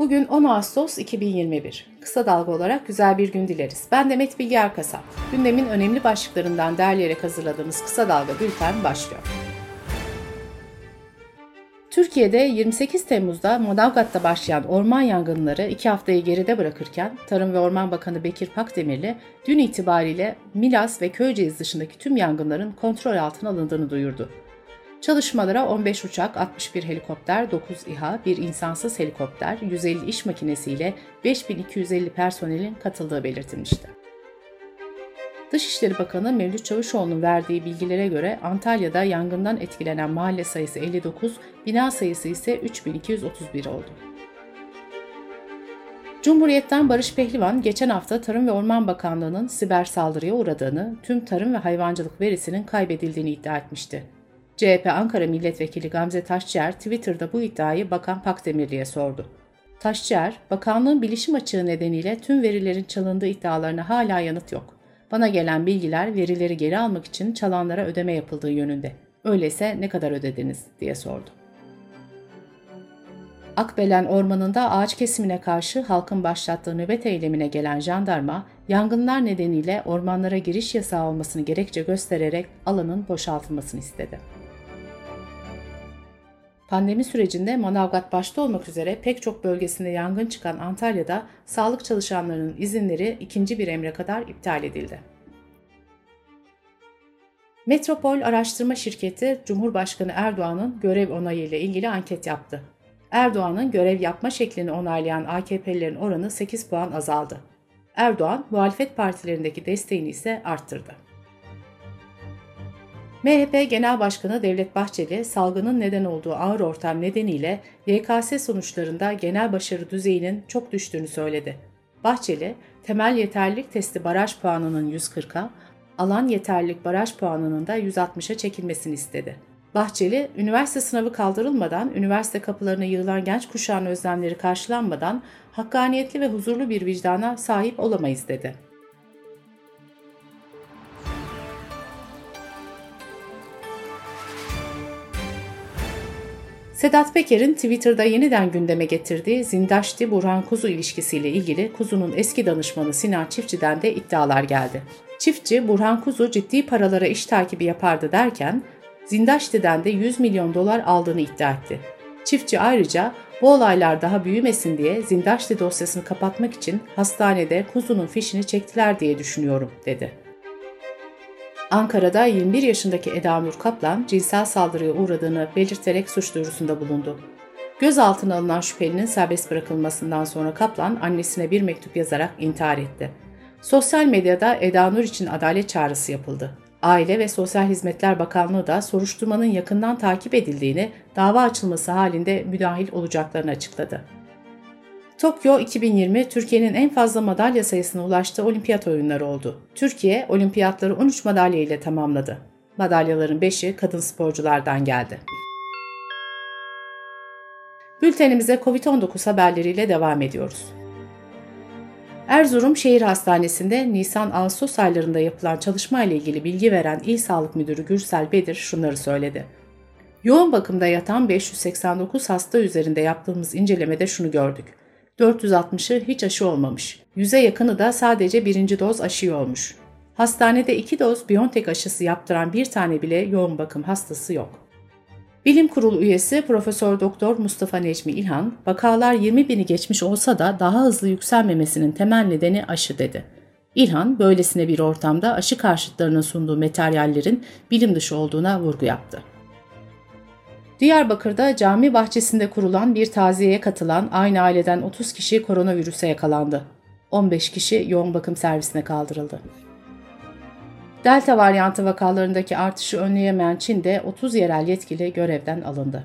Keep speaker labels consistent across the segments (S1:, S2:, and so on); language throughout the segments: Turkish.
S1: Bugün 10 Ağustos 2021. Kısa dalga olarak güzel bir gün dileriz. Ben Demet Bilge Erkasap. Gündemin önemli başlıklarından derleyerek hazırladığımız Kısa Dalga Bülten başlıyor. Türkiye'de 28 Temmuz'da Manavgat'ta başlayan orman yangınları iki haftayı geride bırakırken Tarım ve Orman Bakanı Bekir Pakdemirli dün itibariyle Milas ve Köyceğiz dışındaki tüm yangınların kontrol altına alındığını duyurdu. Çalışmalara 15 uçak, 61 helikopter, 9 İHA, bir insansız helikopter, 150 iş makinesiyle 5250 personelin katıldığı belirtilmişti. Dışişleri Bakanı Mevlüt Çavuşoğlu'nun verdiği bilgilere göre Antalya'da yangından etkilenen mahalle sayısı 59, bina sayısı ise 3231 oldu. Cumhuriyet'ten Barış Pehlivan geçen hafta Tarım ve Orman Bakanlığı'nın siber saldırıya uğradığını, tüm tarım ve hayvancılık verisinin kaybedildiğini iddia etmişti. CHP Ankara Milletvekili Gamze Taşçıer Twitter'da bu iddiayı Bakan Pakdemirli'ye sordu. Taşçıer, bakanlığın bilişim açığı nedeniyle tüm verilerin çalındığı iddialarına hala yanıt yok. Bana gelen bilgiler verileri geri almak için çalanlara ödeme yapıldığı yönünde. Öyleyse ne kadar ödediniz diye sordu. Akbelen Ormanı'nda ağaç kesimine karşı halkın başlattığı nöbet eylemine gelen jandarma, yangınlar nedeniyle ormanlara giriş yasağı olmasını gerekçe göstererek alanın boşaltılmasını istedi. Pandemi sürecinde Manavgat başta olmak üzere pek çok bölgesinde yangın çıkan Antalya'da sağlık çalışanlarının izinleri ikinci bir emre kadar iptal edildi. Metropol Araştırma Şirketi Cumhurbaşkanı Erdoğan'ın görev onayı ile ilgili anket yaptı. Erdoğan'ın görev yapma şeklini onaylayan AKP'lilerin oranı 8 puan azaldı. Erdoğan, muhalefet partilerindeki desteğini ise arttırdı. MHP Genel Başkanı Devlet Bahçeli, salgının neden olduğu ağır ortam nedeniyle YKS sonuçlarında genel başarı düzeyinin çok düştüğünü söyledi. Bahçeli, temel yeterlilik testi baraj puanının 140'a, alan yeterlilik baraj puanının da 160'a çekilmesini istedi. Bahçeli, üniversite sınavı kaldırılmadan, üniversite kapılarına yığılan genç kuşağın özlemleri karşılanmadan hakkaniyetli ve huzurlu bir vicdana sahip olamayız dedi. Sedat Peker'in Twitter'da yeniden gündeme getirdiği Zindaşti-Burhan Kuzu ilişkisiyle ilgili Kuzu'nun eski danışmanı Sinan Çiftçi'den de iddialar geldi. Çiftçi, Burhan Kuzu ciddi paralara iş takibi yapardı derken, Zindaşti'den de 100 milyon dolar aldığını iddia etti. Çiftçi ayrıca bu olaylar daha büyümesin diye Zindaşti dosyasını kapatmak için hastanede Kuzu'nun fişini çektiler diye düşünüyorum, dedi. Ankara'da 21 yaşındaki Eda Nur Kaplan cinsel saldırıya uğradığını belirterek suç duyurusunda bulundu. Gözaltına alınan şüphelinin serbest bırakılmasından sonra Kaplan annesine bir mektup yazarak intihar etti. Sosyal medyada Eda Nur için adalet çağrısı yapıldı. Aile ve Sosyal Hizmetler Bakanlığı da soruşturmanın yakından takip edildiğini, dava açılması halinde müdahil olacaklarını açıkladı. Tokyo 2020 Türkiye'nin en fazla madalya sayısına ulaştığı olimpiyat oyunları oldu. Türkiye olimpiyatları 13 madalya ile tamamladı. Madalyaların 5'i kadın sporculardan geldi. Bültenimize COVID-19 haberleriyle devam ediyoruz. Erzurum Şehir Hastanesi'nde Nisan-Ağustos aylarında yapılan çalışma ile ilgili bilgi veren İl Sağlık Müdürü Gürsel Bedir şunları söyledi. Yoğun bakımda yatan 589 hasta üzerinde yaptığımız incelemede şunu gördük. 460'ı hiç aşı olmamış. Yüze yakını da sadece birinci doz aşı olmuş. Hastanede iki doz Biontech aşısı yaptıran bir tane bile yoğun bakım hastası yok. Bilim Kurulu üyesi Profesör Doktor Mustafa Necmi İlhan, vakalar 20 bini geçmiş olsa da daha hızlı yükselmemesinin temel nedeni aşı dedi. İlhan, böylesine bir ortamda aşı karşıtlarının sunduğu materyallerin bilim dışı olduğuna vurgu yaptı. Diyarbakır'da cami bahçesinde kurulan bir taziyeye katılan aynı aileden 30 kişi koronavirüse yakalandı. 15 kişi yoğun bakım servisine kaldırıldı. Delta varyantı vakalarındaki artışı önleyemeyen Çin'de 30 yerel yetkili görevden alındı.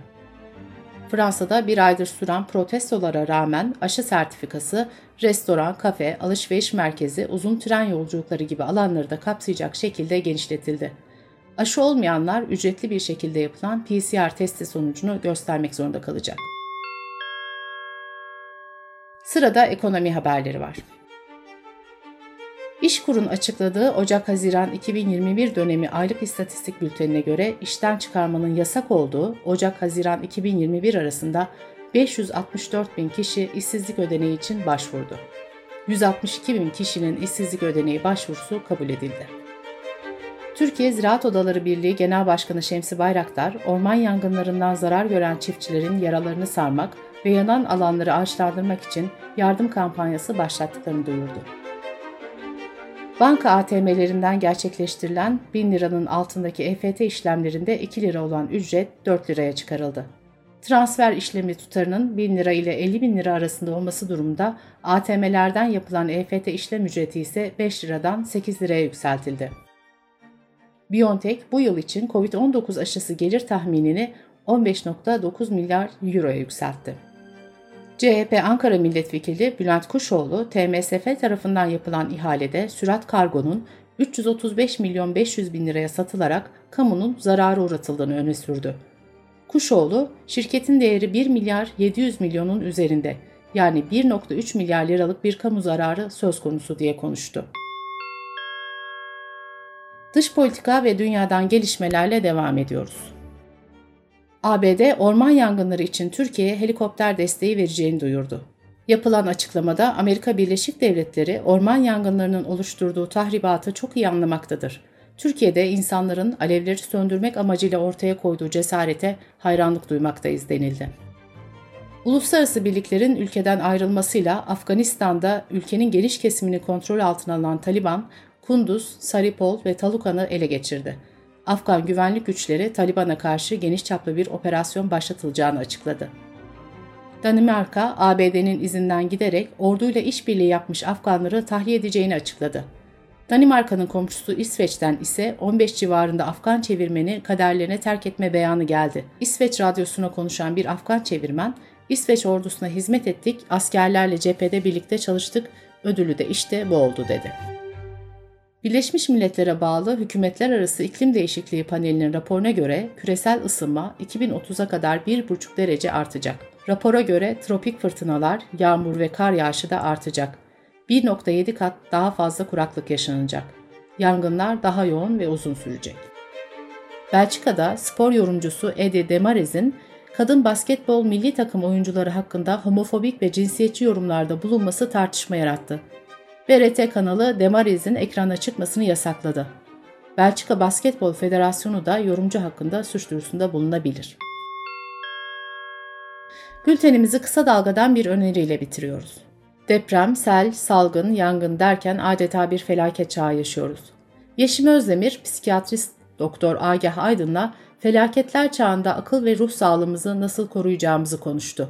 S1: Fransa'da bir aydır süren protestolara rağmen aşı sertifikası, restoran, kafe, alışveriş merkezi, uzun tren yolculukları gibi alanları da kapsayacak şekilde genişletildi. Aşı olmayanlar ücretli bir şekilde yapılan PCR testi sonucunu göstermek zorunda kalacak. Sırada ekonomi haberleri var. İşkur'un açıkladığı Ocak-Haziran 2021 dönemi aylık istatistik bültenine göre işten çıkarmanın yasak olduğu Ocak-Haziran 2021 arasında 564 bin kişi işsizlik ödeneği için başvurdu. 162 bin kişinin işsizlik ödeneği başvurusu kabul edildi. Türkiye Ziraat Odaları Birliği Genel Başkanı Şemsi Bayraktar, orman yangınlarından zarar gören çiftçilerin yaralarını sarmak ve yanan alanları ağaçlandırmak için yardım kampanyası başlattıklarını duyurdu. Banka ATM'lerinden gerçekleştirilen 1000 liranın altındaki EFT işlemlerinde 2 lira olan ücret 4 liraya çıkarıldı. Transfer işlemi tutarının 1000 lira ile 50 bin lira arasında olması durumunda ATM'lerden yapılan EFT işlem ücreti ise 5 liradan 8 liraya yükseltildi. BioNTech bu yıl için COVID-19 aşısı gelir tahminini 15.9 milyar euroya yükseltti. CHP Ankara Milletvekili Bülent Kuşoğlu, TMSF tarafından yapılan ihalede Sürat Kargo'nun 335 milyon 500 bin liraya satılarak kamunun zararı uğratıldığını öne sürdü. Kuşoğlu, şirketin değeri 1 milyar 700 milyonun üzerinde yani 1.3 milyar liralık bir kamu zararı söz konusu diye konuştu. Dış politika ve dünyadan gelişmelerle devam ediyoruz. ABD orman yangınları için Türkiye'ye helikopter desteği vereceğini duyurdu. Yapılan açıklamada Amerika Birleşik Devletleri orman yangınlarının oluşturduğu tahribatı çok iyi anlamaktadır. Türkiye'de insanların alevleri söndürmek amacıyla ortaya koyduğu cesarete hayranlık duymaktayız denildi. Uluslararası birliklerin ülkeden ayrılmasıyla Afganistan'da ülkenin geniş kesimini kontrol altına alan Taliban, Kunduz, Saripol ve Talukan'ı ele geçirdi. Afgan güvenlik güçleri Taliban'a karşı geniş çaplı bir operasyon başlatılacağını açıkladı. Danimarka, ABD'nin izinden giderek orduyla işbirliği yapmış Afganları tahliye edeceğini açıkladı. Danimarka'nın komşusu İsveç'ten ise 15 civarında Afgan çevirmeni kaderlerine terk etme beyanı geldi. İsveç radyosuna konuşan bir Afgan çevirmen, İsveç ordusuna hizmet ettik, askerlerle cephede birlikte çalıştık, ödülü de işte bu oldu dedi. Birleşmiş Milletler'e bağlı Hükümetler Arası İklim Değişikliği Paneli'nin raporuna göre küresel ısınma 2030'a kadar 1,5 derece artacak. Rapora göre tropik fırtınalar, yağmur ve kar yağışı da artacak. 1.7 kat daha fazla kuraklık yaşanacak. Yangınlar daha yoğun ve uzun sürecek. Belçika'da spor yorumcusu Edi Demarez'in kadın basketbol milli takım oyuncuları hakkında homofobik ve cinsiyetçi yorumlarda bulunması tartışma yarattı. BRT kanalı Demariz'in ekrana çıkmasını yasakladı. Belçika Basketbol Federasyonu da yorumcu hakkında suç duyurusunda bulunabilir. Bültenimizi kısa dalgadan bir öneriyle bitiriyoruz. Deprem, sel, salgın, yangın derken adeta bir felaket çağı yaşıyoruz. Yeşim Özdemir, psikiyatrist Doktor Agah Aydın'la felaketler çağında akıl ve ruh sağlığımızı nasıl koruyacağımızı konuştu.